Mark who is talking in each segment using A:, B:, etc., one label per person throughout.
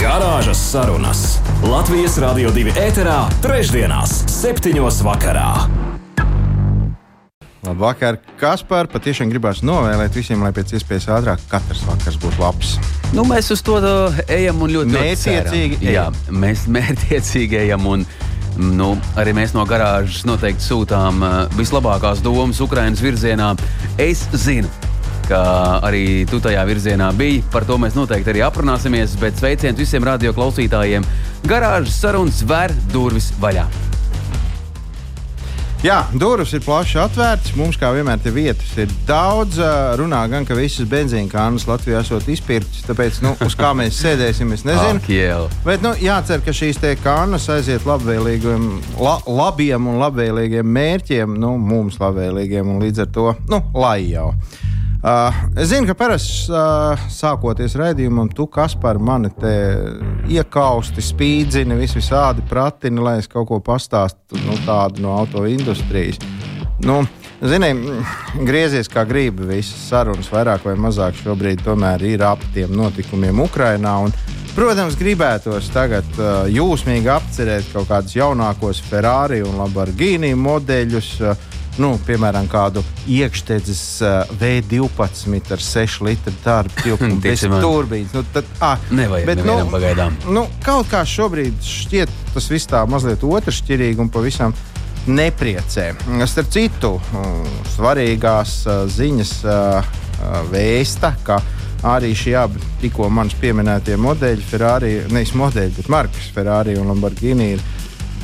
A: Garāžas sarunas Latvijas Rādio 2 ēterā, trešdienās, septiņos vakarā.
B: Labvakar, Kaspar. Patiešām gribās novēlēt visiem, lai pēc iespējas ātrāk katrs vakars būtu labs.
C: Nu, mēs uz to ejam un ļoti
B: mērķiecīgi.
C: Jā, mēs mērķiecīgi ejam. Un, nu, arī mēs no garāžas noteikti sūtām uh, vislabākās domas Ukraiņas virzienā. Es zinu, ka arī tu tajā virzienā biji. Par to mēs noteikti arī aprunāsimies. Bet sveiciens visiem radioklausītājiem. Garāžas sarunas ver durvis vaļā.
B: Jā, durvis ir plaši atvērtas. Mums, kā vienmēr, te vietas ir daudz. Runā gan, ka visas benzīna kānas Latvijā esot izpirktas, tāpēc, nu, uz kā mēs sēdēsim, es nezinu.
C: Ak,
B: Bet, nu, jācer, ka šīs kānas aiziet labvēlīgiem, la, labiem un labvēlīgiem mērķiem, nu, mums labvēlīgiem un līdz ar to, nu, lai jau. Uh, es zinu, ka parasti uh, sākoties raidījumam, tu kas par mani te iekausti, spīdzini, vis visādi pratini, lai es kaut ko pastāstu nu, tādu no auto industrijas. Nu, Zini, griezies kā gribi, visas sarunas vairāk vai mazāk šobrīd ir ap tiem notikumiem Ukrajinā. Protams, gribētos tagad uh, jūsmīgi apcerēt kaut kādus jaunākos Ferrari un Lamborghini modeļus. Uh, nu, piemēram, kādu iekšķedzes uh, V12 ar 6 litru darbu tilpumu bez turbīnas. Nu, tad,
C: ah, Nevajag, bet, nu, pagaidām.
B: Nu, kaut kā šobrīd šķiet tas viss tā mazliet otršķirīgi un pavisam nepriecē. Starp citu, svarīgās uh, ziņas uh, vēsta, ka arī šie abi tikko manis pieminētie modeļi, Ferrari, nevis modeļi, bet markas Ferrari un Lamborghini ir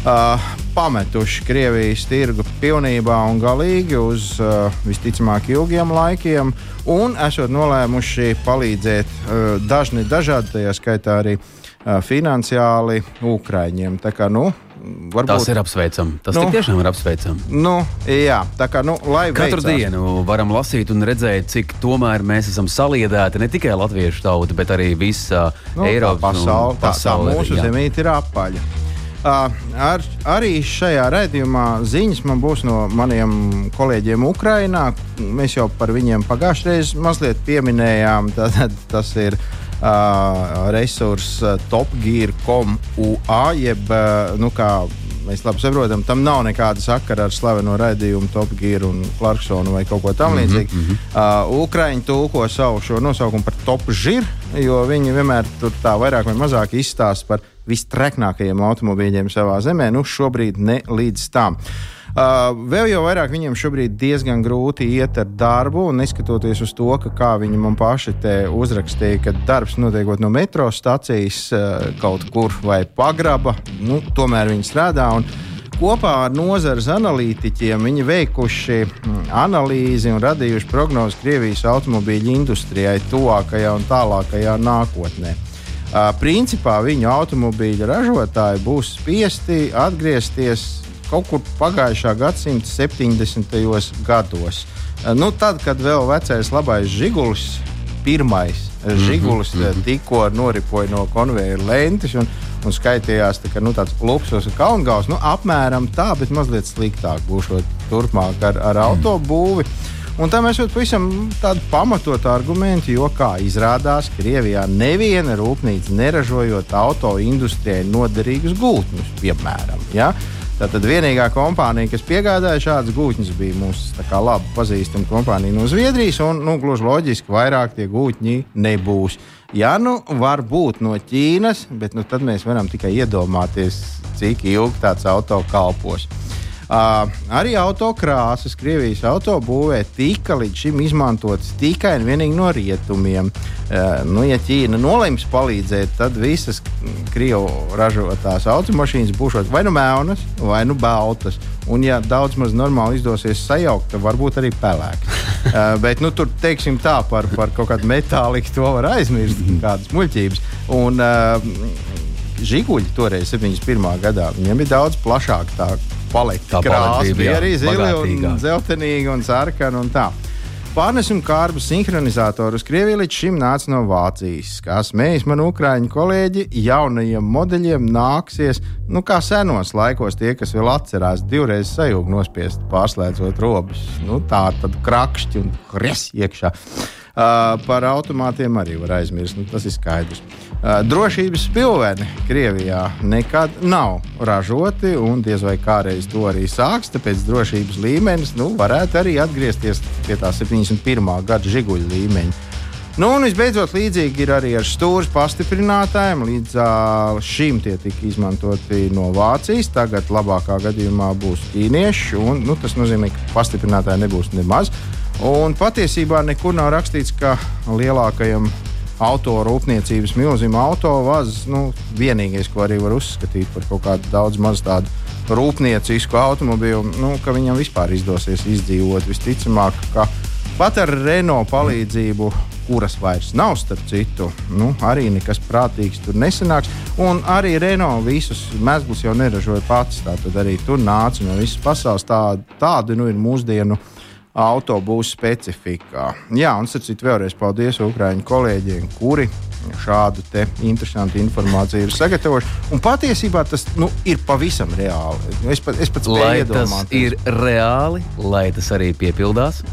B: uh, pametuši Krievijas tirgu pilnībā un galīgi uz uh, visticamāk ilgiem laikiem, un esot nolēmuši palīdzēt uh, dažni dažādi, tajā skaitā arī uh, finansiāli Ukraiņiem. Tā kā, nu,
C: Varbūt, tas ir apsveicami. Tas nu, tiešām ir apsveicami.
B: Nu, jā, tā kā nu,
C: katru veicās. dienu varam lasīt un redzēt, cik tomēr mēs esam saliedēti ne tikai latviešu tauta, bet arī visa nu, Eiropas
B: pasaule. Tā, tā mūsu zemīte ir apaļa. Ar, arī šajā raidījumā ziņas man būs no maniem kolēģiem Ukrajinā. Mēs jau par viņiem pagājušajā reizē mazliet pieminējām. Tātad tas ir uh, resurss topgear.com.ua, jeb uh, nu, kā mēs labi saprotam, tam nav nekāda sakara ar slaveno raidījumu Top Gear un Clarksonu vai kaut ko tamlīdzīgu. Mm -hmm. uh, Ukraiņi tulko savu šo nosaukumu par Top Gear, jo viņi vienmēr tur tā vairāk vai mazāk izstāsta par vistreknākajiem automobīļiem savā zemē, nu šobrīd ne līdz tam. Uh, vēl jau vairāk viņiem šobrīd diezgan grūti iet ar darbu, un neskatoties uz to, ka kā viņi man paši te uzrakstīja, ka darbs notiekot no metro stācijas uh, kaut kur vai pagraba, nu, tomēr viņi strādā. Kopā ar nozares analītiķiem viņi veikuši mm, analīzi un radījuši prognozes Krievijas automobīļu industrijai tuvākajā un tālākajā nākotnē. Uh, principā viņu automobīļu ražotāji būs spiesti atgriezties kaut kur pagājušā gadsimta 70. gados. Nu, tad, kad vēl vecais labais žigulis, pirmais žigulis mm -hmm. tikko noripoja no konveijera lentes un, un skaitījās tā, ka, nu, tāds luksus un kaungals. Nu, apmēram tā, bet mazliet sliktāk būs turpmāk ar, ar autobūvi. Mm. Un tam esot pavisam tādu pamatotu argumentu, jo, kā izrādās, Krievijā neviena rūpnīca neražojot auto industrijai noderīgus gūtņus, piemēram. Ja? Tātad vienīgā kompānija, kas piegādāja šādus gūtņus, bija mūsu labi pazīstama kompānija no Zviedrijas. Un, nu, gluži loģiski, vairāk tie gūtņi nebūs. Ja nu var būt no Ķīnas, bet nu, tad mēs varam tikai iedomāties, cik ilgi tāds auto kalpos. Uh, arī autokrāsas Krievijas autobūvē tika līdz šim izmantotas tikai un vienīgi no rietumiem. Uh, nu, ja Ķīna nolems palīdzēt, tad visas Krievijas ražotās automašīnas būs vai nu melnas, vai nu baltas. Un, ja daudz maz normāli izdosies sajaukt, tad varbūt arī pelēks. uh, bet nu, tur, teiksim, tā par, par kaut kādu metāliku to var aizmirst, kādas muļķības. Un, uh, Žiguļi toreiz, 71. gadā, viņiem bija daudz plašāka tā paleta krāsa bija arī zila, un zeltainīga un sarkana un tā. Pārnesumu kārbu sinhronizatoru uz Krieviju līdz šim nāca no Vācijas. Kā smējas man ukrāņu kolēģi, jaunajiem modeļiem nāksies, nu kā senos laikos, tie, kas vēl atcerās, divreiz sajūgt nospiest, pārslēdzot robus. Nu, tā tad krakšķi un kres iekšā. Uh, par automātiem arī var aizmirst, nu, tas ir skaidrs. Uh, drošības pilveni Krievijā nekad nav ražoti, un diez vai kādreiz to arī sāks. Tāpēc drošības līmenis nu, varētu arī atgriezties pie tā 71. gada žiguļa līmeņa. Nu, un visbeidzot, līdzīgi ir arī ar stūra pastiprinātājiem. Līdz uh, šim tie tika izmantoti no Vācijas. Tagad, labākā gadījumā, būs ķīnieši. Un, nu, tas nozīmē, ka pastiprinātāji nebūs nemaz. Un patiesībā nekur nav rakstīts, ka lielākajam autorūpniecības milzim autovazs, nu, vienīgais, ko arī var uzskatīt par kaut kādu daudz maz tādu rūpniecisku automobīlu, nu, ka viņam vispār izdosies izdzīvot. Visticamāk, ka pat ar Renault palīdzību, kuras vairs nav starp citu, nu, arī nekas prātīgs tur nesanāks. Un arī Renault visus mezglus jau neražoja pats. Tātad arī tur nāca no visas pasaules tādi, tādi nu, ir mūsdienu autobusu specifikā. Jā, un sacīt vēlreiz paldies Ukrāņu kolēģiem, kuri šādu interesantu informāciju ir sagatavojuši. Un patiesībā tas nu, ir pavisam reāli. Es pat, es pat
C: lai tas ir reāli, lai tas arī piepildās.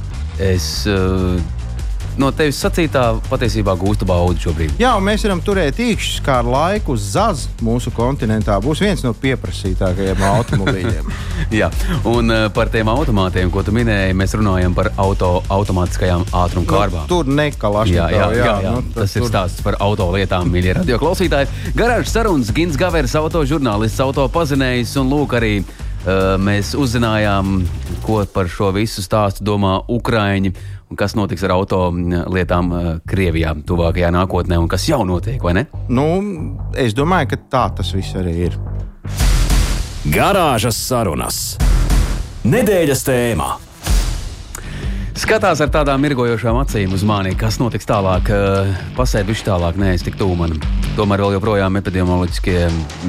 C: Es uh, no tevis sacītā patiesībā gūstu baudu šobrīd.
B: Jā, mēs varam turēt īkšķus, kā ar laiku ZAZ mūsu kontinentā būs viens no pieprasītākajiem automobīļiem.
C: Jā, un uh, par tiem automātiem, ko tu minēji, mēs runājam par auto, automātiskajām ātruma kārbām.
B: Nu, tur nekalaši.
C: Jā, jā, jā, jā, jā. Nu, tas tur... ir stāsts par auto lietām, mīļie radio klausītāji. Garāžas sarunas Gins Gaveris, auto žurnālists, auto pazinējs un lūk arī. Uh, mēs uzzinājām, ko par šo visu stāstu domā Ukrāņi un kas notiks ar auto lietām uh, Krievijā tuvākajā nākotnē, un kas jau notiek, vai ne?
B: Nu, es domāju, ka tā tas viss arī ir.
A: Garāžas sarunas. Nedēļas tēmā.
C: Skatās ar tādām mirgojošām acīm uz mani, kas notiks tālāk. Pasēdi viņš tālāk, nē, es tik tuvu manam. Tomēr vēl joprojām epidemioloģiskie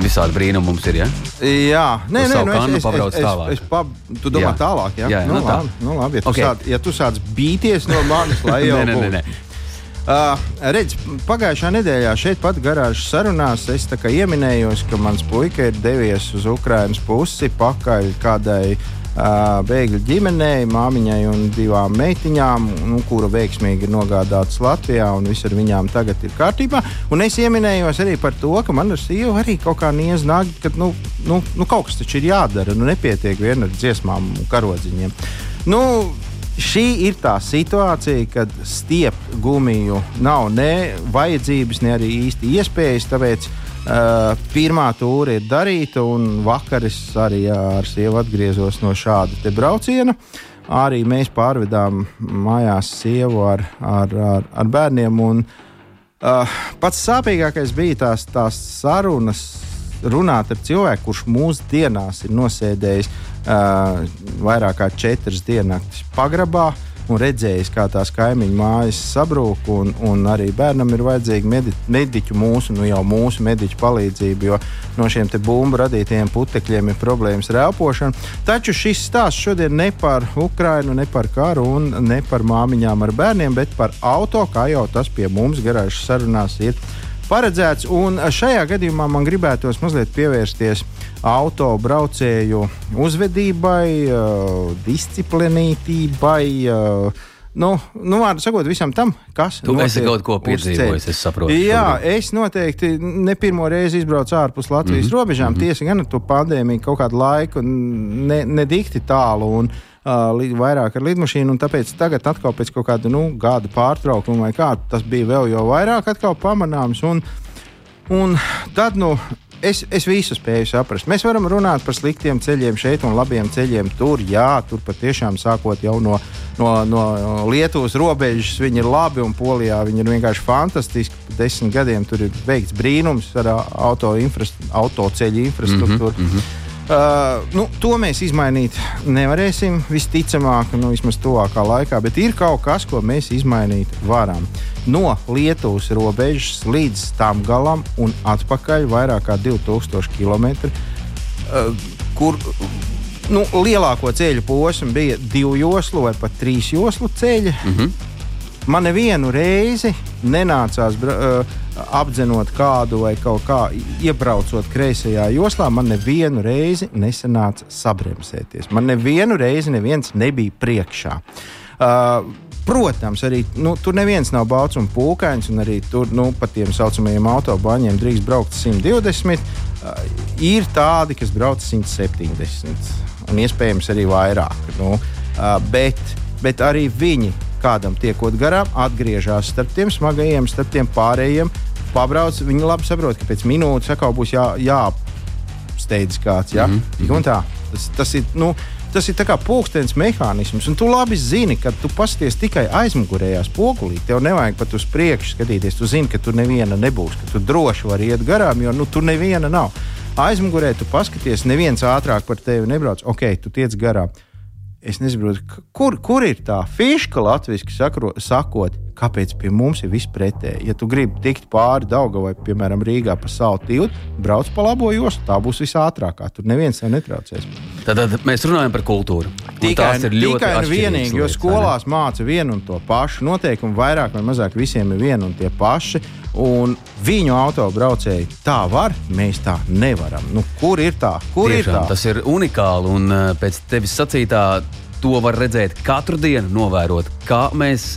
C: visādi brīnumi mums ir. Ja?
B: Jā, nē, nē,
C: nu, es, es, es,
B: es, es pa, tu domā jā. tālāk, jā? jā, jā nu, nu, labi, tā. nu, labi, ja tu, okay. sāc, ja tu sāc bīties no manis, lai jau
C: nē, nē, nē, nē.
B: Uh, redz, pagājušā nedēļā šeit pat garāžas sarunās es ieminējos, ka mans puika ir devies uz Ukrainas pusi pakaļ kādai uh, bēgļu ģimenei, māmiņai un divām meitiņām, nu, kura veiksmīgi ir nogādātas Latvijā, un viss ar viņām tagad ir kārtībā. Un es ieminējos arī par to, ka man ar sievu arī kaut kā niez nāk, ka nu, nu, nu, kaut kas taču ir jādara. Nu, nepietiek vien ar dziesmām un karodziņiem. Nu, Šī ir tā situācija, kad stiept gumiju nav ne vajadzības, ne arī īsti iespējas. Tāpēc uh, pirmā tūra ir darīta, un vakar es arī ar sievu atgriezos no šāda brauciena. Arī mēs pārvedām mājās sievu ar, ar, ar, ar bērniem. Un, uh, pats sāpīgākais bija tās, tās sarunas, runāt ar cilvēku, kurš mūsdienās ir nosēdējis uh, vairāk kā četras diennaktis pagrabā. Uh, un redzējis, kā tās kaimiņu mājas sabrūk, un, un arī bērnam ir vajadzīga medi, mediķu mūsu, nu jau mūsu mediķu palīdzība, jo no šiem bumbu radītajiem putekļiem ir problēmas ar elpošanu. Taču šis stāsts šodien ne par Ukrainu, ne par karu un ne par māmiņām ar bērniem, bet par auto, kā jau tas pie mums garāžas sarunās ir paredzēts. Un šajā gadījumā man gribētos mazliet pievērsties autobraucēju uzvedībai, disciplinētībai. Uh, Nu, nu, vārdu sakot, visam tam, kas
C: tu esi kaut ko piedzīvojis, es saprotu.
B: Jā, šobrīd. es noteikti ne pirmo reizi izbraucu ārpus Latvijas mm -hmm. robežām. Mm -hmm. Tiesa gan ar to pandēmiju kaut kādu laiku, ne, ne dikti tālu. Un, uh, vairāk ar lidmašīnu, un tāpēc tagad atkal pēc kaut kāda nu, gada pārtraukuma vai kā tas bija vēl jau vairāk pamanāms. Un, un tad, nu, es, es visu spēju saprast. Mēs varam runāt par sliktiem ceļiem šeit un labiem ceļiem tur. Jā, tur patiešām sākot jau no, no, no Lietuvas robežas viņi ir labi, un Polijā viņi ir vienkārši fantastiski. Desmit gadiem tur ir veikts brīnums ar auto infrast autoceļu infrastruktūru. Mm -hmm. Uh, nu, to mēs izmainīt nevarēsim, visticamāk, nu, vismaz tuvākā laikā, bet ir kaut kas, ko mēs izmainīt varam. No Lietuvas robežas līdz tam galam un atpakaļ vairāk kā 2000 km, uh, kur nu, lielāko ceļu posmu bija divu joslu vai pat trīs joslu ceļi. Mm -hmm. Man nevienu reizi nenācās uh, apdzenot kādu vai kaut kā iebraucot kreisajā joslā. Man nevienu reizi nesanāca sabremzēties. Man nevienu reizi neviens nebija priekšā. Uh, Protams, arī nu, tur neviens nav balts un pūkains, un arī tur nu, pa tiem saucamajiem autobaņiem drīkst braukt 120. Uh, ir tādi, kas brauc 170 un iespējams arī vairāk. Nu, uh, bet, bet arī viņi kādam tiekot garām, atgriežas starp tiem smagajiem, starp tiem pārējiem. Pabrauc, viņi labi saprot, ka pēc minūtes atkal būs jā, jāsteidz kāds. Ja? Mm -hmm. tā, tas, tas ir. Nu, Tas ir kā pulkstenis mehānisms, un tu labi zini, ka tu pasties tikai aizmugurējā spogulī. Tev nevajag pat uz priekšu skatīties. Tu zini, ka tur neviena nebūs, ka tu droši vari iet garām, jo nu, tur neviena nav aizmugurē tu paskaties, neviens ātrāk par tevi nebrauc. Ok, tu tiec garām. Es nesaprotu, kur, kur ir tā fiška latviešu sakot, kāpēc pie mums ir viss pretēji. Ja tu gribi tikt pāri Daugavai, piemēram, Rīgā pa tiltu, brauc pa labo jostu, tā būs visātrākā. Tur neviens tev netraucēs.
C: Tad, tad mēs runājam par kultūru.
B: Tikai, tikai un vienīgi, jo skolās māca vienu un to pašu. Noteikumi vairāk vai mazāk visiem ir vieni un tie paši. Un viņu autobraucēji tā var, mēs tā nevaram. Nu, kur ir tā? Kur
C: Tiešām,
B: ir tā?
C: Tas ir unikāli. Un uh, pēc tevis sacītā, to var redzēt katru dienu, novērot, kā mēs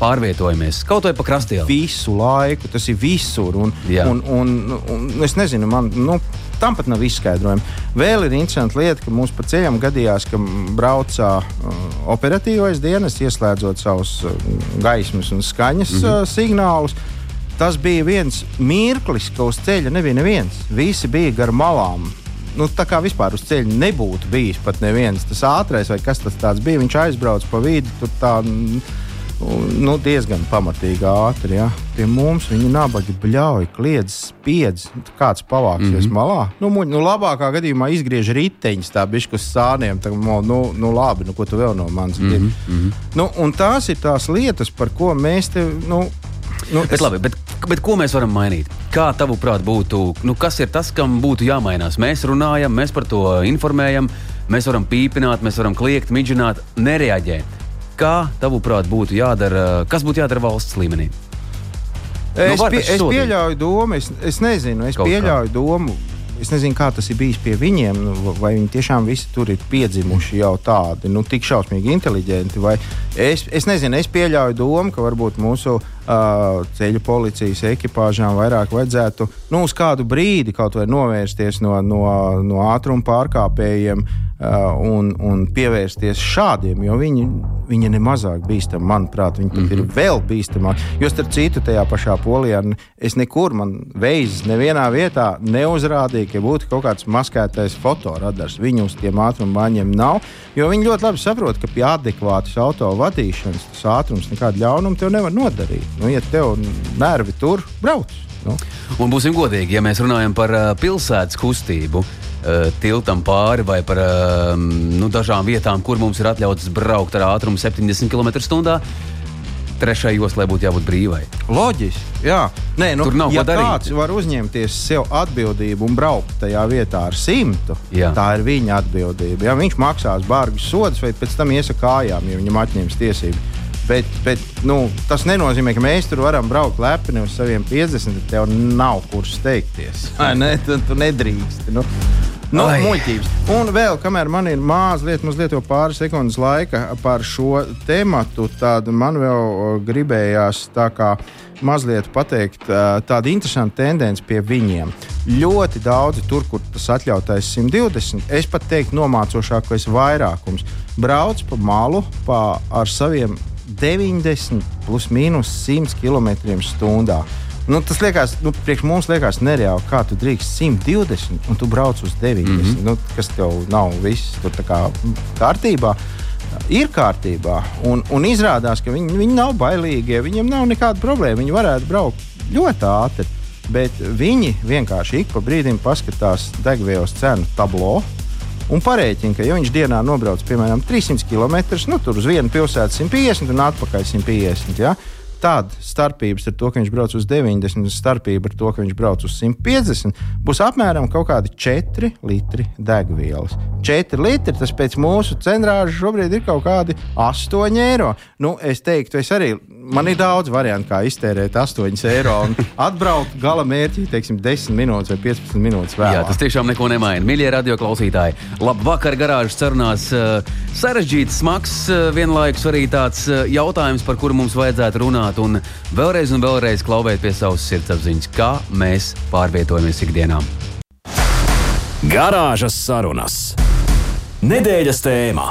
C: pārvietojamies. Kaut vai pa krastiem.
B: Visu laiku, tas ir visur. Un, Jā. un, un, un, un es nezinu, man. Nu, Tam pat nav izskaidrojumi. Vēl ir interesanti lieta, ka mums pa ceļam gadījās, ka braucā uh, operatīvais dienas, ieslēdzot savus uh, gaismas un skaņas mm -hmm. uh, signālus. Tas bija viens mirklis, ka uz ceļa nebija neviens. Visi bija gar malām. Nu, tā kā vispār uz ceļa nebūtu bijis pat neviens. Tas ātrais vai kas tas bija, viņš aizbrauca pa vidu. Tur tā nu, diezgan pamatīgi ātri. Ja. Pie mums viņi nabaga bļauj, kliedz, spiedz. Kāds pavāksies mm -hmm. malā? Nu, muļ, nu, labākā gadījumā izgriež riteņus, tā bišķi uz sāniem. Tā, nu, nu, labi, nu, ko tu vēl no manis gribi? Mm -hmm. nu, un tās ir tās lietas, par ko mēs te. Nu,
C: Nu, bet, es... labi, bet, bet ko mēs varam mainīt? Kā tavuprāt būtu, nu, kas ir tas, kam būtu jāmainās? Mēs runājam, mēs par to informējam, mēs varam pīpināt, mēs varam kliegt, midžināt, nereaģēt. Kā tavuprāt būtu jādara, kas būtu jādara valsts līmenī?
B: Es, nu, pie, es pieļauju domu, es, es nezinu, es Kaut pieļauju kā. domu. Es nezinu, kā tas ir bijis pie viņiem, nu, vai viņi tiešām visi tur ir piedzimuši jau tādi, nu, tik šausmīgi inteliģenti. Es, es nezinu, es pieļauju domu, ka varbūt mūsu uh, ceļu policijas ekipāžām vairāk vajadzētu nu, uz kādu brīdi kaut vai novērsties no, no, no ātruma pārkāpējiem Uh, un, un pievērsties šādiem, jo viņi, viņi ir nemazāk bīstami. Manuprāt, viņi pat mm -hmm. ir mhm. vēl bīstamāki. Jo starp citu, tajā pašā polijā es nekur, man veizes nevienā vietā neuzrādīja, ka būtu kaut kāds maskētais fotoradars. Viņu uz tiem ātrumbaņiem nav, jo viņi ļoti labi saprot, ka pie adekvātas auto vadīšanas tas ātrums nekādu ļaunumu tev nevar nodarīt. Nu, ja tev nervi tur brauc. Nu.
C: Un būsim godīgi, ja mēs runājam par uh, pilsētas kustību, uh, tiltam pāri vai par uh, nu, dažām vietām, kur mums ir atļauts braukt ar ātrumu 70 km/h. Trešajai joslai būtu jābūt brīvai.
B: Loģiski. Jā, Nē, nu, tur nav ja ko darīt. Kāds var uzņemties sev atbildību un braukt tajā vietā ar simtu. Jā. Tā ir viņa atbildība. Ja viņš maksās bargus sodus, vai pēc tam iesaka kājām, ja viņam atņems tiesības. Bet, bet nu, tas nenozīmē, ka mēs tur varam braukt lepni uz saviem 50. Tev nav kur steigties. Ne? Tu, tu nedrīkst. Nu. Nu, muļķības. Un vēl, kamēr man ir mazliet, mazliet pāris sekundes laika par šo tēmu, tad man vēl gribējās tā kā mazliet pateikt tādu interesantu tendenci pie viņiem. Ļoti daudzi tur, kur tas atļautais 120, es pat teiktu, nomācošākais vairākums brauc pa malu pa, ar saviem 90 plus mīnus 100 km/h. Nu, tas liekas, nu, priekš mums liekas nereāli, kā tu drīkst 120 un tu brauc uz 90. Mm -hmm. nu, kas tev nav viss tur kā kārtībā. Ir kārtībā, un, un izrādās, ka viņi, viņi nav bailīgi. Viņiem nav nekāda problēma. Viņi varētu braukt ļoti ātri, bet viņi vienkārši ik pa brīdim paskatās degvielas cenu tablo un parēķina, ka ja viņš dienā nobrauc piemēram 300 km, nu tur uz vienu pilsētu 150 un atpakaļ 150. Ja? Tad starpības ar to, ka viņš brauc uz 90, un starpība ar to, ka viņš brauc uz 150, būs apmēram kaut kādi 4 litri degvielas. 4 litri tas pēc mūsu cenrāža šobrīd ir kaut kādi 8 eiro. Nu, es teiktu, es arī man ir daudz variantu, kā iztērēt 8 eiro un atbraukt gala mērķī, teiksim, 10 minūtes vai 15 minūtes vēlāk.
C: Jā, tas tiešām neko nemaina. Mīļie radio klausītāji, labvakar garāžas sarunās. Eh, sarežģīts, smags, eh, vienlaikus arī tāds eh, jautājums, par kuru mums vajadzētu runāt un vēlreiz un vēlreiz klauvēt pie savas sirdsapziņas, kā mēs pārvietojamies ikdienā.
A: Garāžas sarunas. Nedēļas tēmā.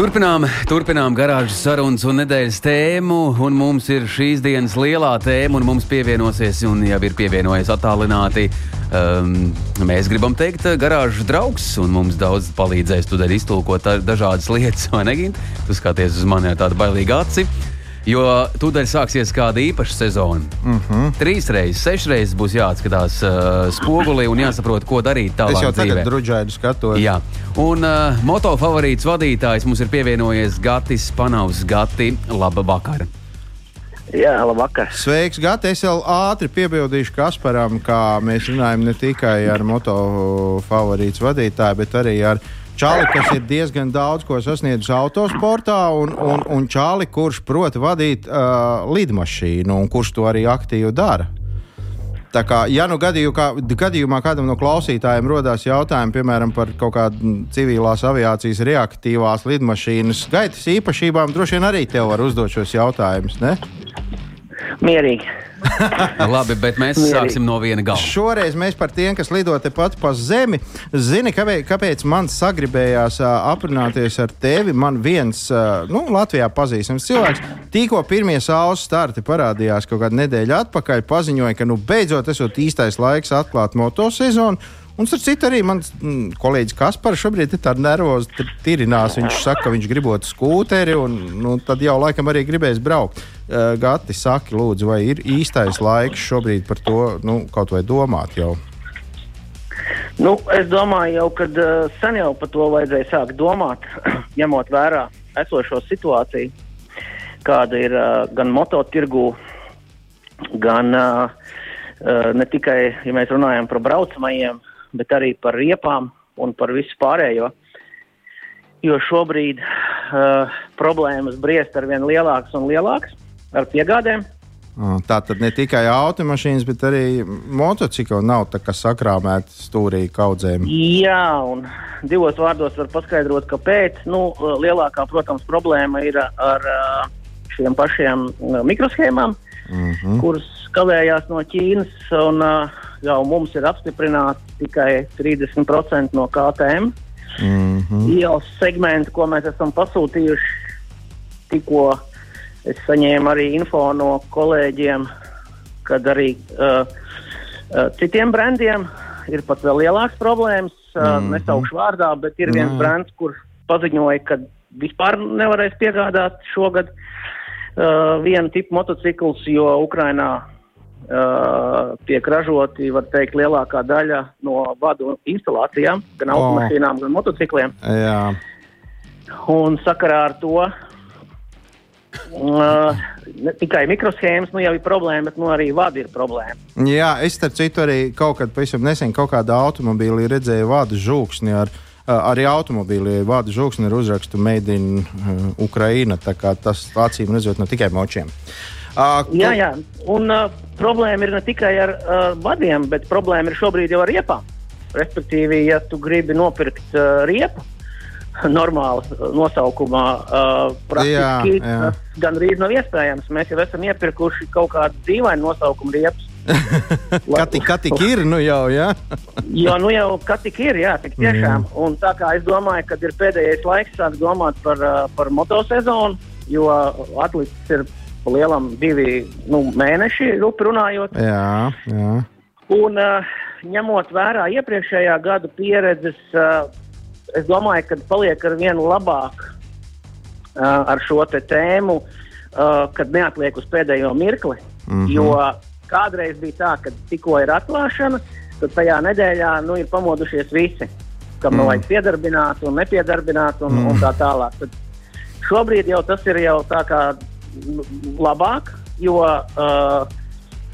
C: Turpinām, turpinām garāžas sarunas un nedēļas tēmu. Un mums ir šīs dienas lielā tēma, un mums pievienosies, un jau ir pievienojies attālināti. Um, mēs gribam teikt, garāžas draugs, un mums daudz palīdzēs tur iztulkot dažādas lietas, vai ne? Tu skaties uz mani ar tādu bailīgu aci. Jo tūdaļ sāksies kāda īpaša sezona. Uh
B: Mhm.
C: -huh. Trīs reizes, sešas reizes būs jāatskatās uh, spogulī un jāsaprot, ko darīt tālāk.
B: Es jau tagad
C: dzīvē.
B: drudžēju skatos.
C: Jā, un uh, moto favorīts vadītājs mums ir pievienojies Gatis Panavs. Gati, laba vakara!
D: Jā, labvakar.
B: Sveiks, Gati! Es vēl ātri piebildīšu Kasparam, kā mēs runājam ne tikai ar moto favorītu vadītāju, bet arī ar Čāli, kas ir diezgan daudz ko sasniedzis autosportā, un, un, un Čāli, kurš prot vadīt uh, lidmašīnu, un kurš to arī aktīvi dara. Tā kā, ja nu gadīju, kā, gadījumā kādam no klausītājiem rodas jautājumi, piemēram, par kaut kādu civilās aviācijas reaktīvās lidmašīnas gaitas īpašībām, droši vien arī tev var uzdot šos jautājumus. Ne?
D: Mierīgi.
C: Labi, bet mēs
D: Mierīgi.
C: sāksim no viena gala.
B: Šoreiz mēs par tiem, kas lido tepat pa zemi, zini, kāpēc, kāpēc man sagribējās ā, aprunāties ar tevi. Man viens ā, nu, Latvijā pazīstams cilvēks, tikko pirmie saules starti parādījās kaut kādu nedēļu atpakaļ, paziņoja, ka nu, beidzot esot īstais laiks atklāt motosezonu. Un, starp citu, arī mans mm, kolēģis Kaspars šobrīd ir tāds nervozs, tur tirinās. Viņš saka, ka viņš gribot skūteri, un nu, tad jau laikam arī gribēs braukt. Uh, Gati, saki, lūdzu, vai ir īstais laiks šobrīd par to nu, kaut vai domāt jau?
D: Nu, es domāju, jau, ka uh, sen jau par to vajadzēja sākt domāt, ņemot vērā esošo situāciju, kāda ir uh, gan mototirgū, gan uh, uh, ne tikai, ja mēs runājam par braucamajiem, bet arī par riepām un par visu pārējo. Jo šobrīd uh, problēmas briest ar vien lielākas un lielākas ar piegādēm.
B: Ah, Tā tad ne tikai automašīnas, bet arī motocikli nav sakrāmēti stūrī kaudzēm.
D: Jā, un divos vārdos var paskaidrot, kāpēc. Nu, lielākā, protams, problēma ir ar uh, šiem pašiem uh, mikroshēmām,
B: Mm -hmm.
D: kuras kavējās no Ķīnas. Un, uh, jau mums ir apstiprināts tikai 30% no KTM
B: Mm -hmm.
D: ielas segmentu, ko mēs esam pasūtījuši. Tikko es saņēmu arī info no kolēģiem, kad arī uh, uh, citiem brandiem ir pat vēl lielākas problēmas. Uh, mm
B: Mhm.
D: -hmm. Nesaukšu vārdā, bet ir viens
B: Jā.
D: brands, kurš paziņoja, ka vispār nevarēs piegādāt šogad uh, vienu tipu motociklus, jo Ukrainā uh, tiek ražoti, var teikt, lielākā daļa no vadu instalācijām, gan
B: O.
D: automašīnām, gan motocikliem.
B: Jā,
D: Un sakarā ar to uh, ne tikai mikroshēmas nu jau ir problēma, bet nu, arī vadi ir problēma.
B: Jā es starp citu arī kaut kad pavisam nesen kaut kādā automobīlī redzēju vādu žūksni ar. Arī automobīlī vādu žūksni ar uzrakstu Made in uh, Ukraina. tā kā Tas acīm redzot ne tikai močiem. Uh,
D: Jā, jā. Un uh, problēma ir ne tikai ar uh, vadiem, bet problēma ir šobrīd jau ar riepām. Respektīvi, ja tu gribi nopirkt uh, riepu, normāla nosaukumā, uh, praktiski
B: Jā, jā.
D: tas gandrīz nav iespējams. Mēs jau esam iepirkuši kaut kādu dīvainu nosaukumu riepas.
B: Kati, kati ir, nu jau, jā.
D: Jo nu jau kas tik ir, jā, tik tiešām. Mm. Un tā kā es domāju, ka ir pēdējais laiks sākt domāt par, uh, par motosezonu, jo atlicis ir lielam divi nu, mēneši, rupi runājot.
B: Jā, jā.
D: Un uh, ņemot vērā iepriekšējā gada pieredzes, uh, es domāju, ka paliek ar vienu labāk uh, ar šo tēmu, uh, kad neatliek uz pēdējo mirkli. Mm -hmm. Jo kādreiz bija tā, ka tikko ir atklāšana, tad tajā nedēļā nu, ir pamodušies visi, kam mm. vajag piedarbināt un nepiedarbināt un, mm. un tā tālāk. Tad šobrīd jau tas ir jau tā kā labāk, jo uh,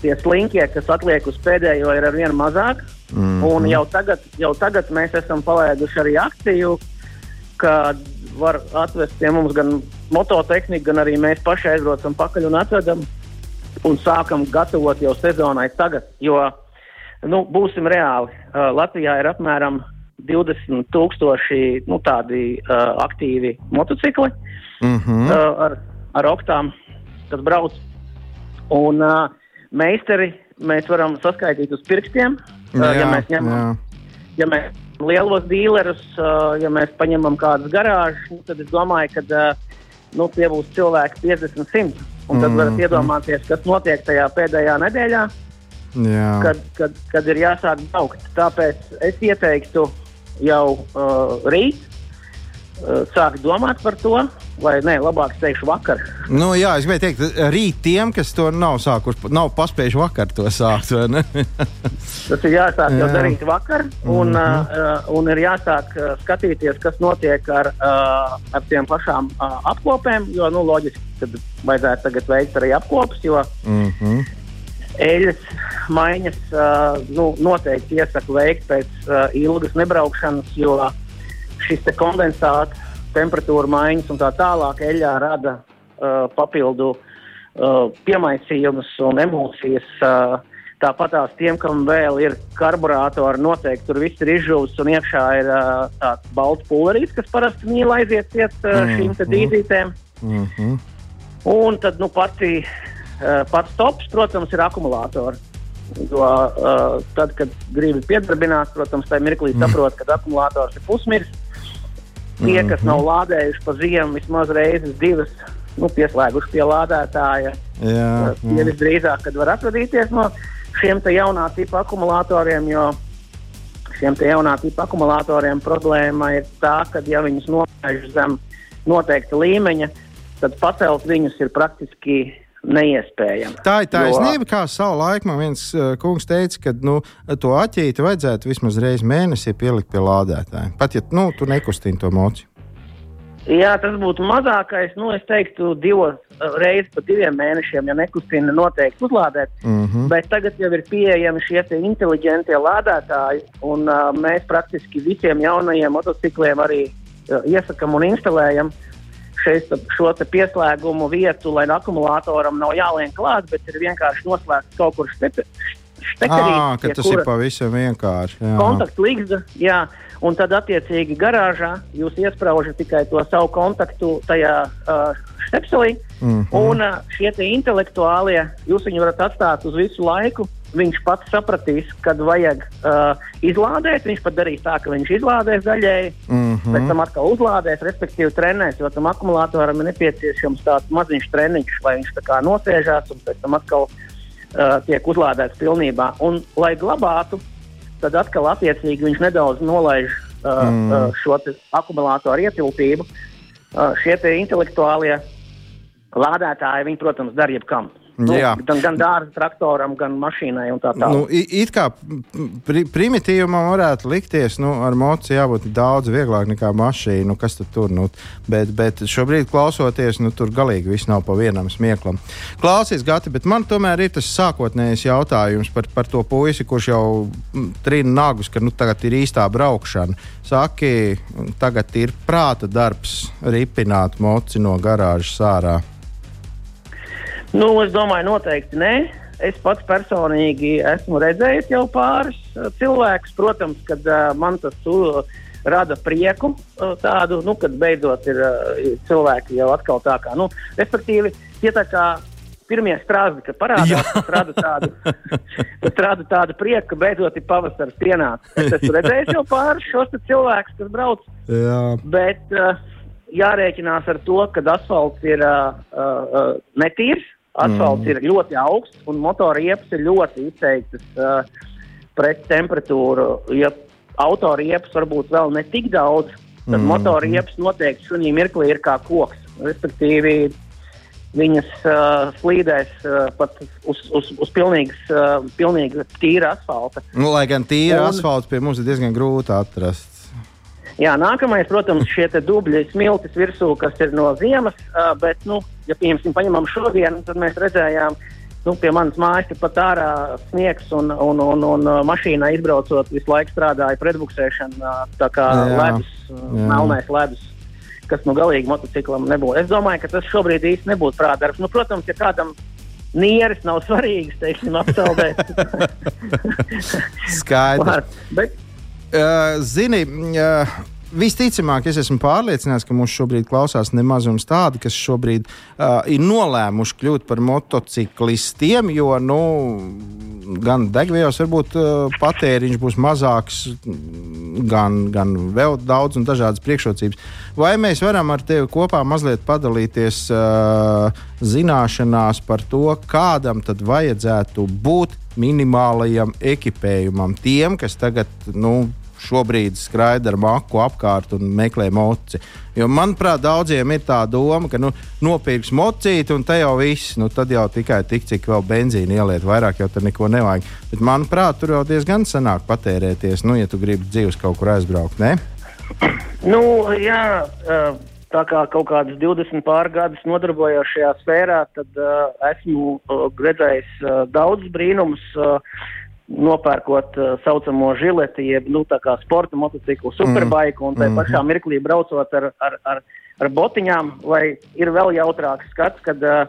D: tie slinkie, kas atliek uz pēdējo, ir arvien mazāk. Mm -hmm. Un jau tagad, jau tagad mēs esam palaiduši arī akciju, kad var atvest pie mums gan mototehniku, gan arī mēs paši aizbraucam pakaļ un atvedam un sākam gatavot jau sezonai tagad. Jo, nu, būsim reāli, uh, Latvijā ir apmēram 20,000 nu, tādi uh, aktīvi motocikli mm -hmm. uh, ar, ar oktām, kas brauc. Un, uh, meistari mēs varam saskaitīt uz pirkstiem. Jā, ja mēs ņemam, jā. ja mēs lielos dīlerus, ja mēs paņemam kādas garāžas, nu, tad es domāju, ka nu, tie būs cilvēki 50, 100. Un tad mm. varat iedomāties, kas notiek tajā pēdējā nedēļā, jā. kad, kad, kad ir jāsāk braukt. Tāpēc es ieteiktu jau uh, rīt uh, sākt domāt par to, Vai ne, labāk teikšu vakar.
B: Nu, jā, es gribēju teikt, rīt tiem, kas to nav sākuši, nav paspējuši vakar to sākt.
D: Tas ir jāsāk jā. jau darīt vakar, un, mm -hmm. uh, un ir jāsāk uh, skatīties, kas notiek ar, uh, ar tiem pašām uh, apkopēm. Jo, nu, loģiski, ka vajadzētu tagad veikt arī apkopus, jo mm -hmm. eļļas maiņas uh, nu, noteikti iesaku veikt pēc uh, ilgas nebraukšanas, jo šis kondensāts temperatūra maiņas un tā tālāk eļļā rada uh, papildu uh, piemaisījumus un emulsijas. Uh, Tāpat tās tiem, kam vēl ir karburātori, noteikti tur viss ir izžuvis un iekšā ir uh, tāds balts pulverīts, kas parasti mīl aiziet ciet uh, šīm mm -hmm. dīzītēm. Mm -hmm. Un tad nu, pati, uh, pats tops, protams, ir akumulātori. Jo, uh, tad, kad gribi piedarbināt, protams, tajā mirklī mm. saprot, ka akumulators ir pusmirs. Tie, kas nav mhm. lādējuši pa ziemu vismaz reizes, divas, nu, pieslēguši pie lādētāja, jā, tie jā. visdrīzāk var atvadīties no šiem jaunā tipa akumulatoriem. Jo šiem jaunā tipa akumulatoriem problēma ir tā, ka, ja viņus nolaiž zem noteikta līmeņa, tad pacelt viņus ir praktiski neiespējami.
B: Tā ir taisnība, jo... kā savā laikā man viens uh, kungs teica, ka nu, to aķīti vajadzētu vismaz reizi mēnesī pielikt pie lādētāja. Pat ja nu, tu nekustini to mociju.
D: Jā, tas būtu mazākais. Nu, es teiktu, divos uh, reizes pa diviem mēnešiem, ja nekustina, noteikti uzlādēt. Mm -hmm. Bet tagad jau ir pieejami šie inteliģentie lādētāji, un uh, mēs praktiski visiem jaunajiem motocikliem arī uh, iesakām un instalējam. Uh, šeit, šo pieslēgumu vietu, lai akumulātoram nav jāliek klāt, bet ir vienkārši noslēgts kaut kur.
B: Ah, ka tas ir pavisam vienkārši.
D: Kontaktlīgsta, jā. Un tad, attiecīgi, garāžā jūs iesprāžat tikai to savu kontaktu tajā uh, stepselī. Mm -hmm. Un uh, šie intelektuālie, jūs viņu varat atstāt uz visu laiku viņš pats sapratīs, kad vajag uh, izlādēt. Viņš pat darīs tā, ka viņš izlādēs daļēji, mm -hmm. pēc tam atkal uzlādēs, respektīvi trenēs, jo tam akumulātoram ir nepieciešams tāds maziņš treniņš, lai viņš tā kā nosēžās un pēc tam atkal uh, tiek uzlādēts pilnībā. Un, lai glabātu, tad atkal attiecīgi viņš nedaudz nolaiž uh, mm. uh, šo akumulātoru ietilpību. Uh, šie intelektuālie lādētāji, viņi, protams, dara jebkam. Nu, gan, gan dārza traktoram, gan mašīnai tā tālāk.
B: Nu, it kā pri, primitīvumam varētu likties, nu, ar mociju jābūt daudz vieglāk nekā mašīna. Nu, kas tad tur? Nu, bet, bet šobrīd klausoties, nu, tur galīgi viss nav pa vienam smieklam. Klausies, Gati, bet man tomēr ir tas sākotnējais jautājums par, par to puisi, kurš jau trīna nagus, ka nu, tagad ir īstā braukšana. Saki, tagad ir prāta darbs ripināt moci no garāžas ārā.
D: Nu, es domāju, noteikti nē. Es pats personīgi esmu redzējis jau pāris uh, cilvēkus. Protams, kad uh, man tas uh, rada prieku, uh, tādu, nu, kad beidzot ir uh, cilvēki jau atkal tā kā, nu, respektīvi, tie tā kā pirmie strādi, kad parādās, tas rada tādu, tas rada tādu prieku, ka beidzot ir pavasaris pienācis. Es esmu redzējis jau pāris šos cilvēkus, kas brauc. Jā. Bet uh, jārēķinās ar to, ka asfalts ir uh, uh, netīrs Asfalts mm. ir ļoti augsts un motora iepas ir ļoti izteiktas uh, pret temperatūru. Ja autora iepas varbūt vēl ne tik daudz, tad mm. motora iepas noteikti šī mirklī ir kā koks. Respektīvi, viņas uh, slīdēs uh, pat uz, uz, uz pilnīgas, uh, pilnīgi tīra asfalta.
B: Nu, lai gan tīra un, asfalta pie mums ir diezgan grūti atrast.
D: Jā, nākamais, protams, šie dubļi smiltis virsū, kas ir no ziemas, bet, nu, ja piemēram, paņemam šodienu, tad mēs redzējām, nu, pie manas mājas pat ārā sniegs un, un, un, un mašīnā izbraucot visu laiku strādāja pretbuksēšana, tā kā jā, ledus, jā. melnais ledus. Kas nu galīgi motociklam nebūtu. Es domāju, ka tas šobrīd īsti nebūtu prātdarbs. Nu, protams, ja kādam nieres nav svarīgas, teiksim, apsaldēt.
B: Skaidrs. Bet, uh, zini, uh, Visticamāk, es esmu pārliecināts, ka mūs šobrīd klausās nemaz tādi, kas šobrīd uh, ir nolēmuši kļūt par motociklistiem, jo nu, gan degvielas varbūt uh, patēriņš būs mazāks, gan, gan vēl daudz un dažādas priekšrocības. Vai mēs varam ar tevi kopā mazliet padalīties uh, zināšanās par to, kādam tad vajadzētu būt minimālajam ekipējumam tiem, kas tagad nu, šobrīd skraida ar maku apkārt un meklē moci. Jo, manuprāt, daudziem ir tā doma, ka nu, nopirks mocīti un te jau viss, nu, tad jau tikai tik, cik vēl benzīna ieliet, vairāk jau tur neko nevajag. Bet, manuprāt, tur jau diezgan sanāk patērēties, nu, ja tu gribi dzīves kaut kur aizbraukt. Ne?
D: Nu, jā, tā kā kaut kādus 20 pārgadus nodarbojos šajā sfērā, tad uh, esmu uh, redzējis uh, daudz brīnumus. Uh, nopērkot tā uh, saucamo žileti, jeb nu, sporta motociklu, superbaiku un tajā mm. pašā mirklī braucot ar, ar, ar, ar botiņām, lai ir vēl jautrāks skats, kad uh,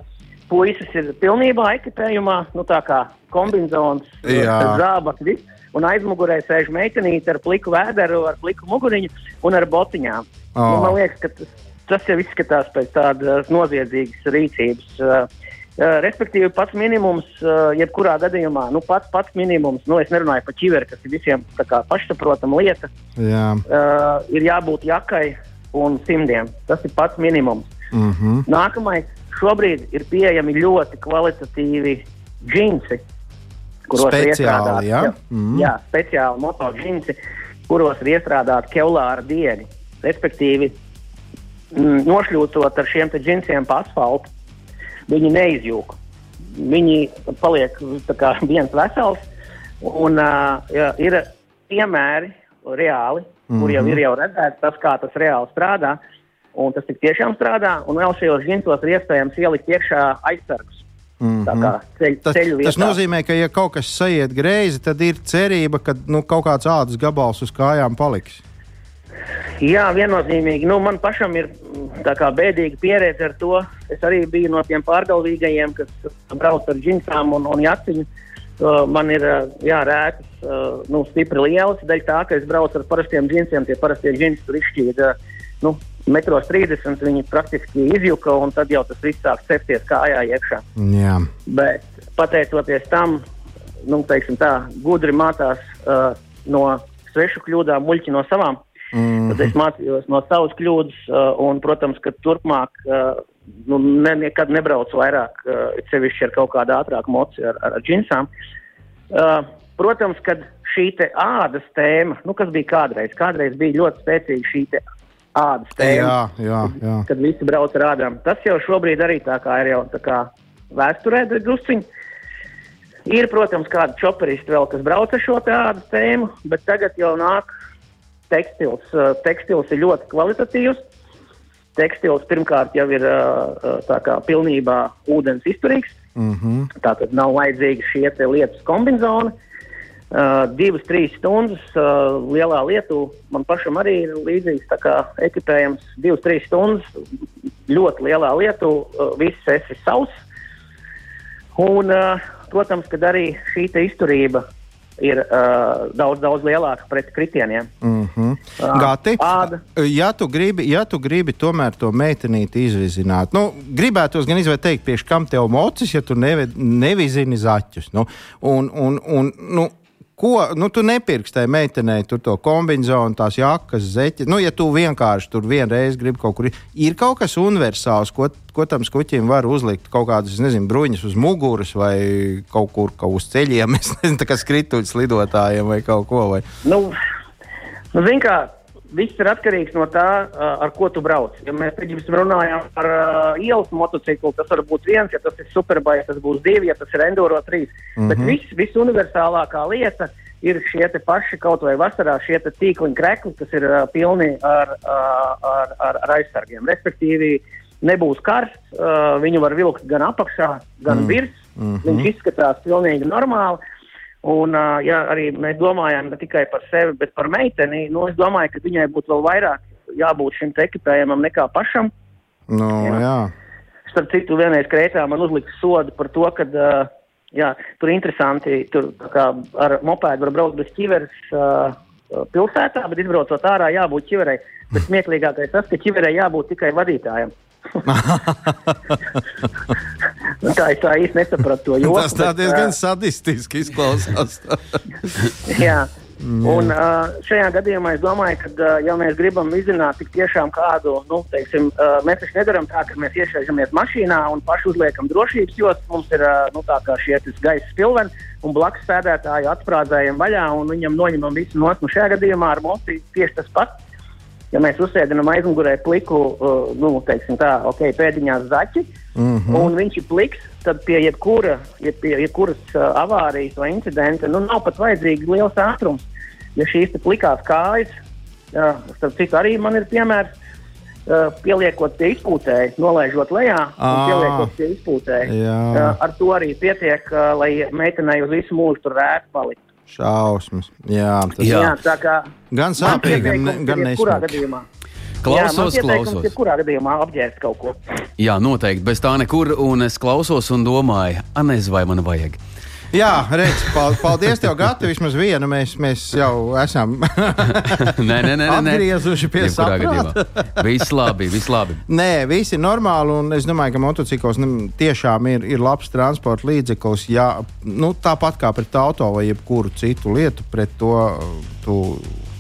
D: puisis ir pilnībā ekipējumā, nu tā kā kombinācijas, zābakļi. Un aizmugurē sēž meitenīte ar pliku vēderu, ar pliku muguriņu un ar botiņām. Oh. Nu, man liekas, ka tas, tas jau izskatās pēc tādas noziedzīgas rīcības. Uh, respektīvi, pats minimums, uh, jebkurā gadījumā, nu, pats, pats minimums, nu, es nerunāju par ķiveri, kas ir visiem pašsaprotama lieta,
B: Jā.
D: uh, ir jābūt jakai un simtiem. Tas ir pats minimums.
B: Mm -hmm.
D: Nākamais, šobrīd ir pieejami ļoti kvalitatīvi džinsi,
B: kuros speciāli, ir iestrādāti
D: ja? mm jā, speciāli moto džinsi, kuros ir iestrādāti kevlāra diegi. Respektīvi, mm, nošļūcot ar šiem džinsiem pa asfaltu viņi neizjūg. Viņi paliek kā, viens vesels, un uh, jā, ir piemēri reāli, mm -hmm. kur jau ir jau redzēts tas, kā tas reāli strādā. Un tas tiešām strādā, un vēl šajos džinsos ir iespējams ielikt iekšā aizsargus. Mm -hmm. ceļ,
B: tas, tas nozīmē, ka, ja kaut kas sajiet greizi, tad ir cerība, ka nu, kaut kāds ādas gabals uz kājām paliks.
D: Jā, viennozīmīgi. Nu, man pašam ir kā, bēdīga pieredze ar to. Es arī biju no tiem pārgalvīgajiem, kas brauc ar džinsām un, un jaciņu. Uh, man ir jā, rētas, uh, nu, stipri lielas, dēļ tā, ka es braucu ar parastiem džinsiem. Tie parastie džinsi tur izšķīda nu, metros 30, viņi praktiski izjuka, un tad jau tas viss sāk cepties kājā iekšā.
B: Jā.
D: Bet pateicoties tam, nu, tā, gudri mācās uh, no svešu kļūdām, muļķi no savām. Mm -hmm. Tad es mācījos no savas kļūdas, uh, un, protams, ka turpmāk uh, nu, ne, nekad nebraucu vairāk, uh, sevišķi ar kaut kādu ātrāku moci, ar, ar, ar džinsām. Protams, ka šī ādas tēma, nu, kas bija kādreiz, kādreiz bija ļoti spēcīga šī ādas tēma.
B: Jā, jā, jā.
D: Kad, kad visi brauc ar ādām. Tas jau šobrīd arī tā kā ir jau tā kā vēsturē drusciņi. Ir, protams, kādi čoperisti vēl, kas brauc ar šo tādu tēmu, bet tagad jau nāk. Uh, tekstils ir ļoti kvalitatīvs. Tekstils pirmkārt jau ir kā pilnībā ūdens izturīgs.
B: Mm -hmm.
D: Tā tad nav vajadzīga šie lietas kombinācija. Uh, divas, trīs stundas uh, lielā lietā. Man pašam arī ir līdzīgs ekipējums. Divas, trīs stundas ļoti lielā lietā. Uh, viss esi savs. Un, uh, protams, ka arī šī izturība ir uh, daudz, daudz lielāka pret kritieniem.
B: Mm -hmm. uh, Gati, āda. ja tu gribi, ja tu gribi tomēr to meitenīti izvizināt, nu, gribētos gan izvēlēt, teikt, priekš kam tev mocis, ja tu nevi, nevizini zaķus. Nu, un, un, un, nu, Ko nu, tu nepirksi tai meitenei, tur to kombināciju, tās jakas, zeķi. Nu, ja tu vienkārši tur vienreiz gribi kaut kur, ir kaut kas universāls, ko, ko tam skuķim var uzlikt. Kaut kādas, nezinu, bruņas uz muguras vai kaut kur kaut uz ceļiem, nezinu, kā skrituļs lidotājiem vai kaut ko. Vai.
D: Nu, nu, zin kā, Viss ir atkarīgs no tā, ar ko tu brauc. Ja mēs piemēram runājam par uh, ielas motociklu, tas var būt viens, ja tas ir superbike, tas būs divi, ja tas ir enduro trīs. Mm -hmm. Bet viss, viss universālākā lieta ir šie paši kaut vai vasarā šie tīkliņa krekli, kas ir uh, pilni ar, uh, ar, ar, ar aizsargiem. Respektīvi, nebūs karsts, uh, viņu var vilkt gan apakšā, gan mm. virs. Mm -hmm. Viņš izskatās pilnīgi normāli. Un, ja arī mēs domājam ne tikai par sevi, bet par meiteni, nu, es domāju, ka viņai būtu vēl vairāk jābūt šim ekipējumam nekā pašam.
B: No, jā. jā.
D: Starp citu, vienreiz Krētā man uzlika sodu par to, ka uh, jā, tur interesanti, tur ar mopēdu var braukt bez ķiveres uh, pilsētā, bet izbraucot ārā jābūt ķiverei. Bet smieklīgākais tas, ka ķiverei jābūt tikai vadītājam. Nu, tā es tā īsti nesapratu to joku.
B: Tas tā diezgan uh, sadistiski izklausās.
D: jā. Jā. Un, uh, šajā gadījumā es domāju, ka, uh, ja mēs gribam izzināt tik tiešām kādu, nu, teiksim, uh, mēs taču nedaram tā, ka mēs iešaužamies mašīnā un paši uzliekam drošības jostas. Mums ir uh, nu, tā kā šie gaisa spilveni un blakus sēdētāju atsprādzējam vaļā un viņam noņemam visu no. Nu, šajā gadījumā ar mums ir tieši tas pats. Ja mēs uzsēdinām aizmugurē pliku, uh, nu, teiksim tā, ok, pēdiņās zaķi, mm -hmm. un viņš ir pliks, tad pie jebkura, ja pie jebkuras uh, avārijas vai incidenta nu, nav pat vajadzīgs liels ātrums. Ja šīs plikās kājas, uh, starp citu, arī man ir piemērs, uh, pieliekot pie izpūtēja, nolaižot lejā, un pieliekot pie izpūtēja. Uh, ar to arī pietiek, uh, lai meitenei uz visu mūžu tur rēt palikt.
B: Šausmas. Jā,
D: tas jā. Jā, tā kā
B: gan sāpīgi, gan, gan nesmagi.
C: Klausos, Jā, klausos.
D: Kurā gadījumā apģērbt kaut ko?
C: Jā, noteikti. Bez tā nekur. Un es klausos un domāju, Anēs, vai man vajag?
B: Jā, redz, paldies tev, Gati. Vismaz vienu mēs, mēs jau esam
C: nē, nē, nē,
B: atgriezuši pie
C: saprāta. viss labi, viss labi.
B: Nē, viss ir normāli. Un es domāju, ka motocikls tiešām ir, ir labs transporta līdzeklis. Jā, nu, tāpat kā pret auto vai jebkuru citu lietu, pret to tu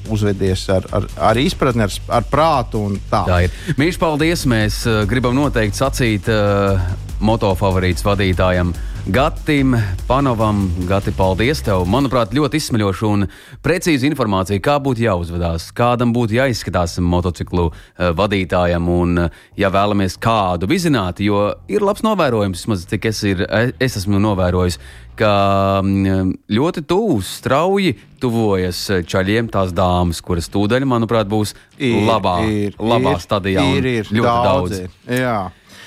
B: uzvedies ar, ar, ar izpratni, ar, ar prātu. Tā.
C: tā ir. Mīļš, paldies! Mēs uh, gribam noteikti sacīt uh, motofavorīts vadītājam. Gatim, Panovam, Gati, paldies tev. Manuprāt, ļoti izsmeļoša un precīza informācija, kā būtu jāuzvedās, kādam būtu jāizskatās motociklu uh, vadītājam. Un, uh, ja vēlamies kādu vizināt, jo ir labs novērojums, vismaz cik es, ir, es esmu novērojis, ka mm, ļoti tuvu, strauji tuvojas čaļiem tās dāmas, kuras tūdaļ, manuprāt, būs ir, labā, ir, labā
B: ir,
C: stadijā.
B: Ir, ir ļoti daudz. daudz. Jā.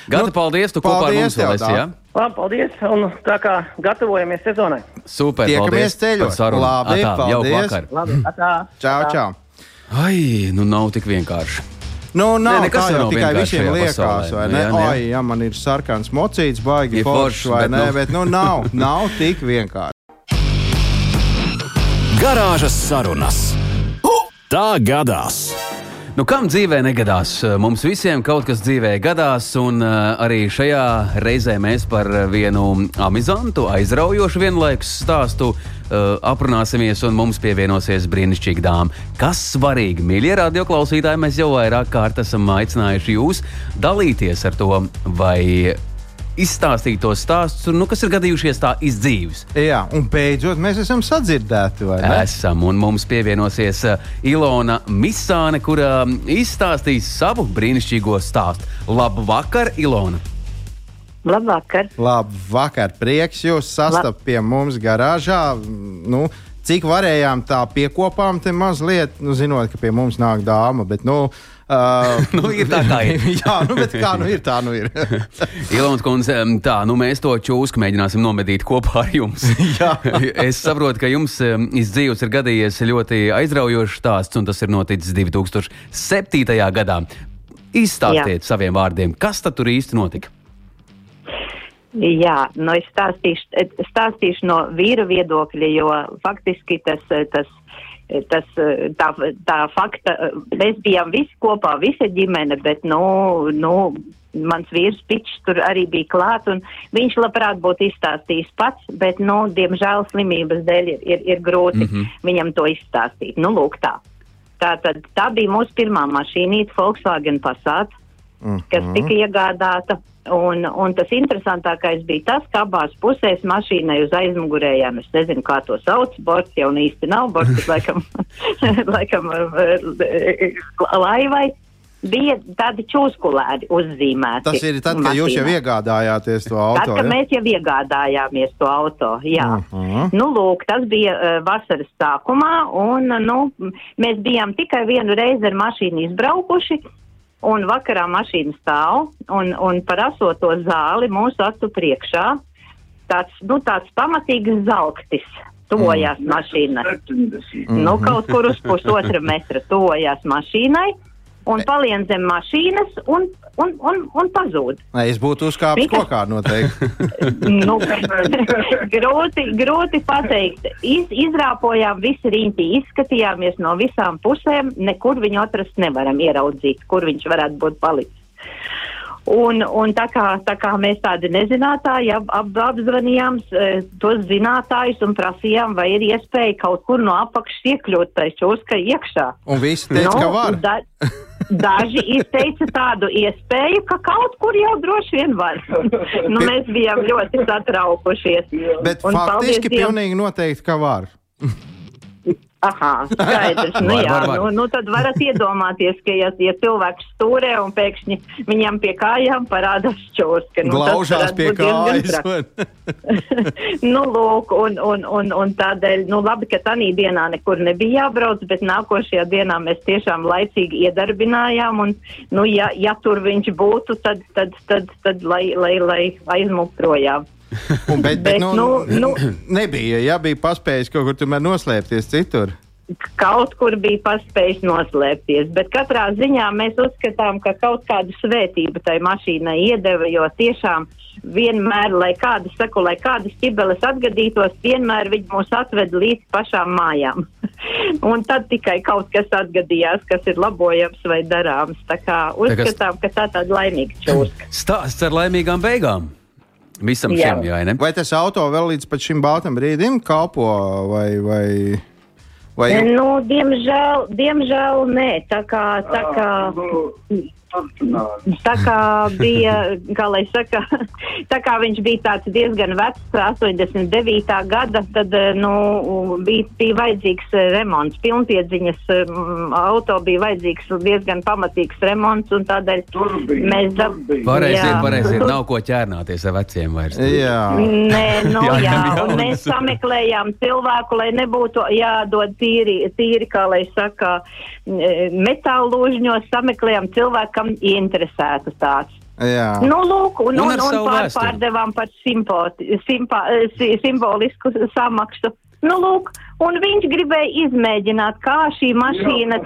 C: Gata, nu, paldies, tu kopā ar mums vēl esi. Ja?
D: Labi, paldies, un tā kā gatavojamies sezonai.
C: Super,
B: Tiekamies ceļos.
C: Labi, atā,
B: paldies.
D: Labi, atā.
B: Čau, čau.
C: Ai, nu nav tik vienkārši.
B: Nu, nav
C: ne,
B: tā jau tikai visiem liekas, pasaulē. vai ne? Jā, Oi, ja man ir sarkans mocīts, baigi foršs, vai bet, ne? Nu... Bet nu, nav, nav tik vienkārši.
A: Garāžas sarunas. Tā gadās!
C: Nu, kam dzīvē negadās? Mums visiem kaut kas dzīvē gadās, un uh, arī šajā reizē mēs par vienu amizantu, aizraujošu vienlaikus stāstu uh, aprunāsimies, un mums pievienosies brīnišķīga dāma. Kas svarīgi, mīļie radioklausītāji, mēs jau vairāk kārt esam aicinājuši jūs dalīties ar to, vai izstāstīt tos stāstus, nu, kas ir gadījušies tā izdzīves.
B: Jā, un beidzot mēs esam sadzirdēti.
C: Esam, un mums pievienosies uh, Ilona Misāne, kura um, izstāstīs savu brīnišķīgo stāstu. Labu vakar, Ilona!
E: Labvakar!
B: Labvakar! Prieks jūs sastapt pie mums garāžā. Nu, cik varējām tā piekopām te mazliet, nu, zinot, ka pie mums nāk dāma. Bet, nu,
C: Uh, nu, ir tā, kā ir.
B: jā, nu, bet kā nu ir, tā nu ir.
C: Ilons kundze, tā, nu mēs to čūsku mēģināsim nomedīt kopā ar jums. es saprotu, ka jums izdzīvs ir gadījies ļoti aizraujošs stāsts, un tas ir noticis 2007. gadā. Izstāstiet jā. saviem vārdiem, kas tad tur īsti notika?
E: Jā, nu es stāstīšu, stāstīšu no vīra viedokļa, jo faktiski tas, tas tas, tā, tā fakta, mēs bijām visi kopā, visa ģimene, bet, nu, nu mans vīrs Pičs tur arī bija klāt, un viņš labprāt būtu izstāstījis pats, bet, nu, diemžēl slimības dēļ ir, ir, ir grūti mm -hmm. viņam to izstāstīt. Nu, lūk tā. Tā, tad, tā bija mūsu pirmā mašīnīte, Volkswagen Passat, mm -hmm. kas tika iegādāta Un, un tas interesantākais bija tas, ka abās pusēs mašīnai uz aizmugurējām, es nezinu, kā to sauc, borts jau īsti nav, borts laikam, laikam laivai. bija tādi čūskulēri uzzīmēti.
B: Tas ir tad, kad jūs jau iegādājāties to auto.
E: Tad, kad
B: ja?
E: mēs jau iegādājāmies to auto, jā.
B: Uh -huh.
E: Nu, lūk, tas bija uh, vasaras sākumā, un uh, nu, mēs bijām tikai vienu reizi ar mašīnu izbraukuši, un vakarā mašīna stāv, un, un par asoto zāli mūsu acu priekšā tāds, nu, tāds pamatīgs zelktis tojās mm. mašīnai.
B: Mhm.
E: Nu, kaut kur uz pusotra metra tojās mašīnai, un palien zem mašīnas, un, un, un, un pazūd.
B: Nē, es būtu uzkāpis
E: Tikai-
B: kokā noteikti.
E: nu, grūti, grūti pateikt. Iz, izrāpojām visi riņķi, izskatījāmies no visām pusēm, nekur viņu atrast nevaram ieraudzīt, kur viņš varētu būt palicis. Un, un tā, kā, tā kā mēs tādi nezinātāji ap, ap, apzvanījām eh, tos zinātājus un prasījām, vai ir iespēja kaut kur no apakšas iekļūt tai čūskai iekšā.
B: Un visi teica, ka var.
E: Da, daži izteica tādu iespēju, ka kaut kur jau droši vien var. nu, mēs bijām ļoti satraukušies.
B: Bet
E: Un
B: faktiski pilnīgi noteikti, ka var.
E: Aha, skaidrs. Nu,
C: Var,
E: jā,
C: var, var.
E: Nu, nu, tad varat iedomāties, ka, ja, ja cilvēks stūrē un pēkšņi viņam pie kājām parādās čūska. Nu,
B: Glaužās pie kājas.
E: nu, lūk, un, un, un, un tādēļ, nu, labi, ka tanī dienā nekur nebija jābrauc, bet nākošajā dienā mēs tiešām laicīgi iedarbinājām, un, nu, ja, ja tur viņš būtu, tad, tad, tad, tad lai, lai, lai aizmūk projām.
B: Un, bet, bet,
E: Bet,
B: nu,
E: nu, nu-
B: nebija. Ja bija paspējis kaut kur tomēr noslēpties citur.
E: kaut kur bija paspējis noslēpties. Bet katrā ziņā mēs uzskatām, ka kaut kādu svētību tai mašīnai iedeva, jo tiešām vienmēr, lai kādas, saku, lai kādas ķibeles atgadītos, vienmēr viņi mūs atved līdz pašām mājām. Un tad tikai kaut kas atgadījās, kas ir labojams vai darāms. Tā kā uzskatām, ka tā tāda laimīga čūska.
C: Stāsts ar laimīgām beigām. Visam
E: Jā.
C: šim, jā, ne?
B: Vai tas auto vēl līdz pat šim baltam brīdim kalpo vai. vai... Vai
E: Nu, diemžēl, diemžēl nē, tā kā, tā kā Tā kā bija, kā lai saka, tā kā viņš bija tāds diezgan vecs, 89. gada, tad, eh, nu, bija, bija vajadzīgs eh, remonts, pilnpiedziņas mm, auto bija vajadzīgs diezgan pamatīgs remonts, un tādēļ mēs dab...
C: Pareizi pareizi. Nav ko ķērnāties ar veciem vairs.
B: Jā,
E: Nē, nu,
C: Jā,
E: jā,
C: jā,
E: un mēs sameklējām cilvēku, lai nebūtu jādod tīri, tīri kā lai saka, metālu lūžņos, sameklējām cilvēku, kam interesētu tāds.
B: jā.
E: Nu, lūk, un,
C: Un
E: un, un
C: savu
E: pār, pārdevām par simpoti, simpa, si, simbolisku samaksu. Nu, lūk, un viņš gribēja izmēģināt, kā šī mašīna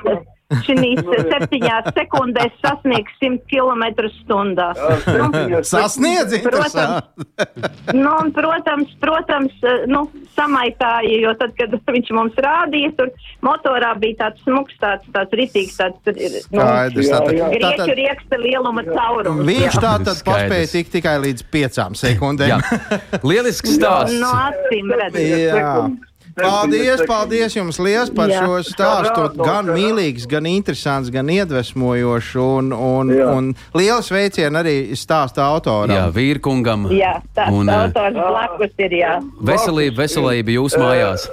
E: šīs septiņās sekundēs sasniegs 100 km stundā. Nu,
B: Sasniedz,
E: Protams.
B: interesanti.
E: Nu, un, protams, protams, nu, samaitāja, jo tad, kad viņš mums rādīja, tur motorā bija tāds smuks, tāds, tāds ritīgs, tāds, nu, grieķu rieksta lieluma caurums.
B: viņš tā tad paspēja tikt tikai līdz piecām sekundēm.
C: Lielisks
E: No,
C: stāsts.
E: no acīm redzot.
B: Paldies, paldies jums liels par
E: Jā.
B: šo stāstu. Gan mīlīgs, gan interesants, gan iedvesmojošs. Un, un,
F: Jā.
B: un liels veiciens arī stāsta autoram.
C: Jā, vīrkungam.
E: Jā, tāds
C: Un, eh,
E: autors blakus ir, jā.
C: Veselība, veselība jūsu mājās.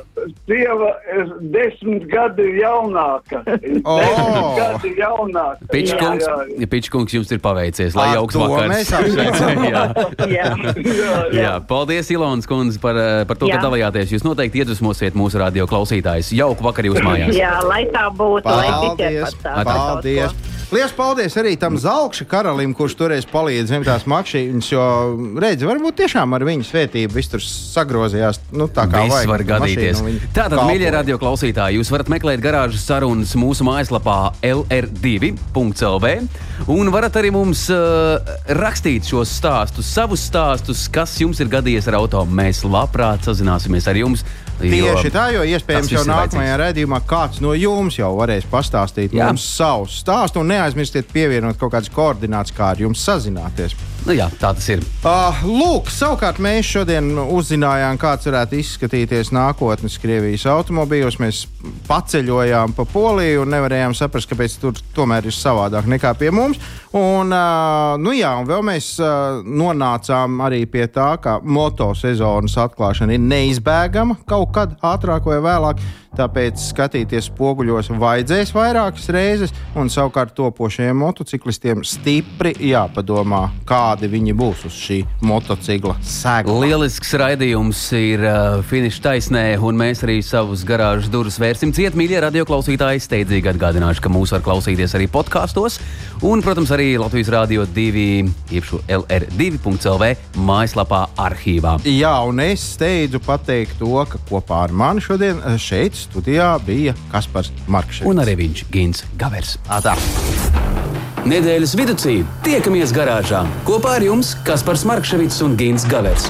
F: Sieva ir desmit gadi jaunāka. Ir
B: O!
F: Desmit gadi jaunāka.
C: Pičkungs,
F: Jā, jā.
C: ja Pičkungs jums ir paveicies, lai jauks
B: to
C: vakars.
B: mēs apsveicam.
C: jā.
E: jā.
F: Jā,
C: jā, paldies, Ilons kundze, par, eh, par to, ka
E: Jā.
C: dalījāties. Jūs noteikti iedvesmosiet mūsu radio klausītājus. Jauku vakaru jūsu mājās.
E: jā, lai tā būtu, lai
B: Paldies!
E: pat tā.
B: Paldies! Lielas paldies arī tam zelta karalim, kurš toreiz palīdz zem tās makšīnas. Jo, redziet, varbūt tiešām ar viņu svētību viss tur sagrozījās. Nu, tā kā
C: Viss
B: vajag
C: var gadīties. Tātad, mīļie radio klausītāji, jūs varat meklēt garāžas sarunas mūsu mājaslapā lr2.lv un varat arī mums uh, rakstīt šos stāstus, savus stāstus, kas jums ir gadījies ar auto. Mēs labprāt sazināsimies ar jums.
B: Tieši tā, jo iespējams jau nākamajā raidījumā kāds no jums jau varēs pastāstīt
C: Jā.
B: mums savu stāstu. Un neaizmirstiet pievienot kaut kādas koordinācijas, kā ar jums sazināties.
C: Nu, jā, tā tas ir.
B: Uh, lūk, savukārt mēs šodien uzzinājām, kāds varētu izskatīties nākotnes Krievijas automobīļos. Mēs paceļojām pa Poliju un nevarējām saprast, kāpēc tur tomēr ir savādāk nekā pie mums. Un, uh, nu jā, un vēl mēs uh, nonācām arī pie tā, ka motosezonas atklāšana ir neizbēgama kaut kad ātrāk vai vēlāk. tāpēc skatīties spoguļos vajadzēs vairākas reizes, un savukārt topošajiem motociklistiem stipri jāpadomā, kādi viņi būs uz šī motocikla segla.
C: Lielisks raidījums ir uh, finiša taisnē, un mēs arī savus garāžas durvis vērsim ciet, mīļie radioklausītāji. Steidzīgi atgādināšu, ka mūs var klausīties arī podkāstos, un, protams, arī Latvijas Rādio 2, iepšu LR2.CLV mājaslapā arhīvā.
B: Jā, un es steidzu pateikt to, ka kopā ar mani šodien eh, šeit studijā bija Kaspars Markšs.
C: Un arī viņš Gins Gavers.
B: Atā.
C: Nedēļas vidū tiekamies garāžā kopā ar jums Kaspars Markevits un Gins Gavers.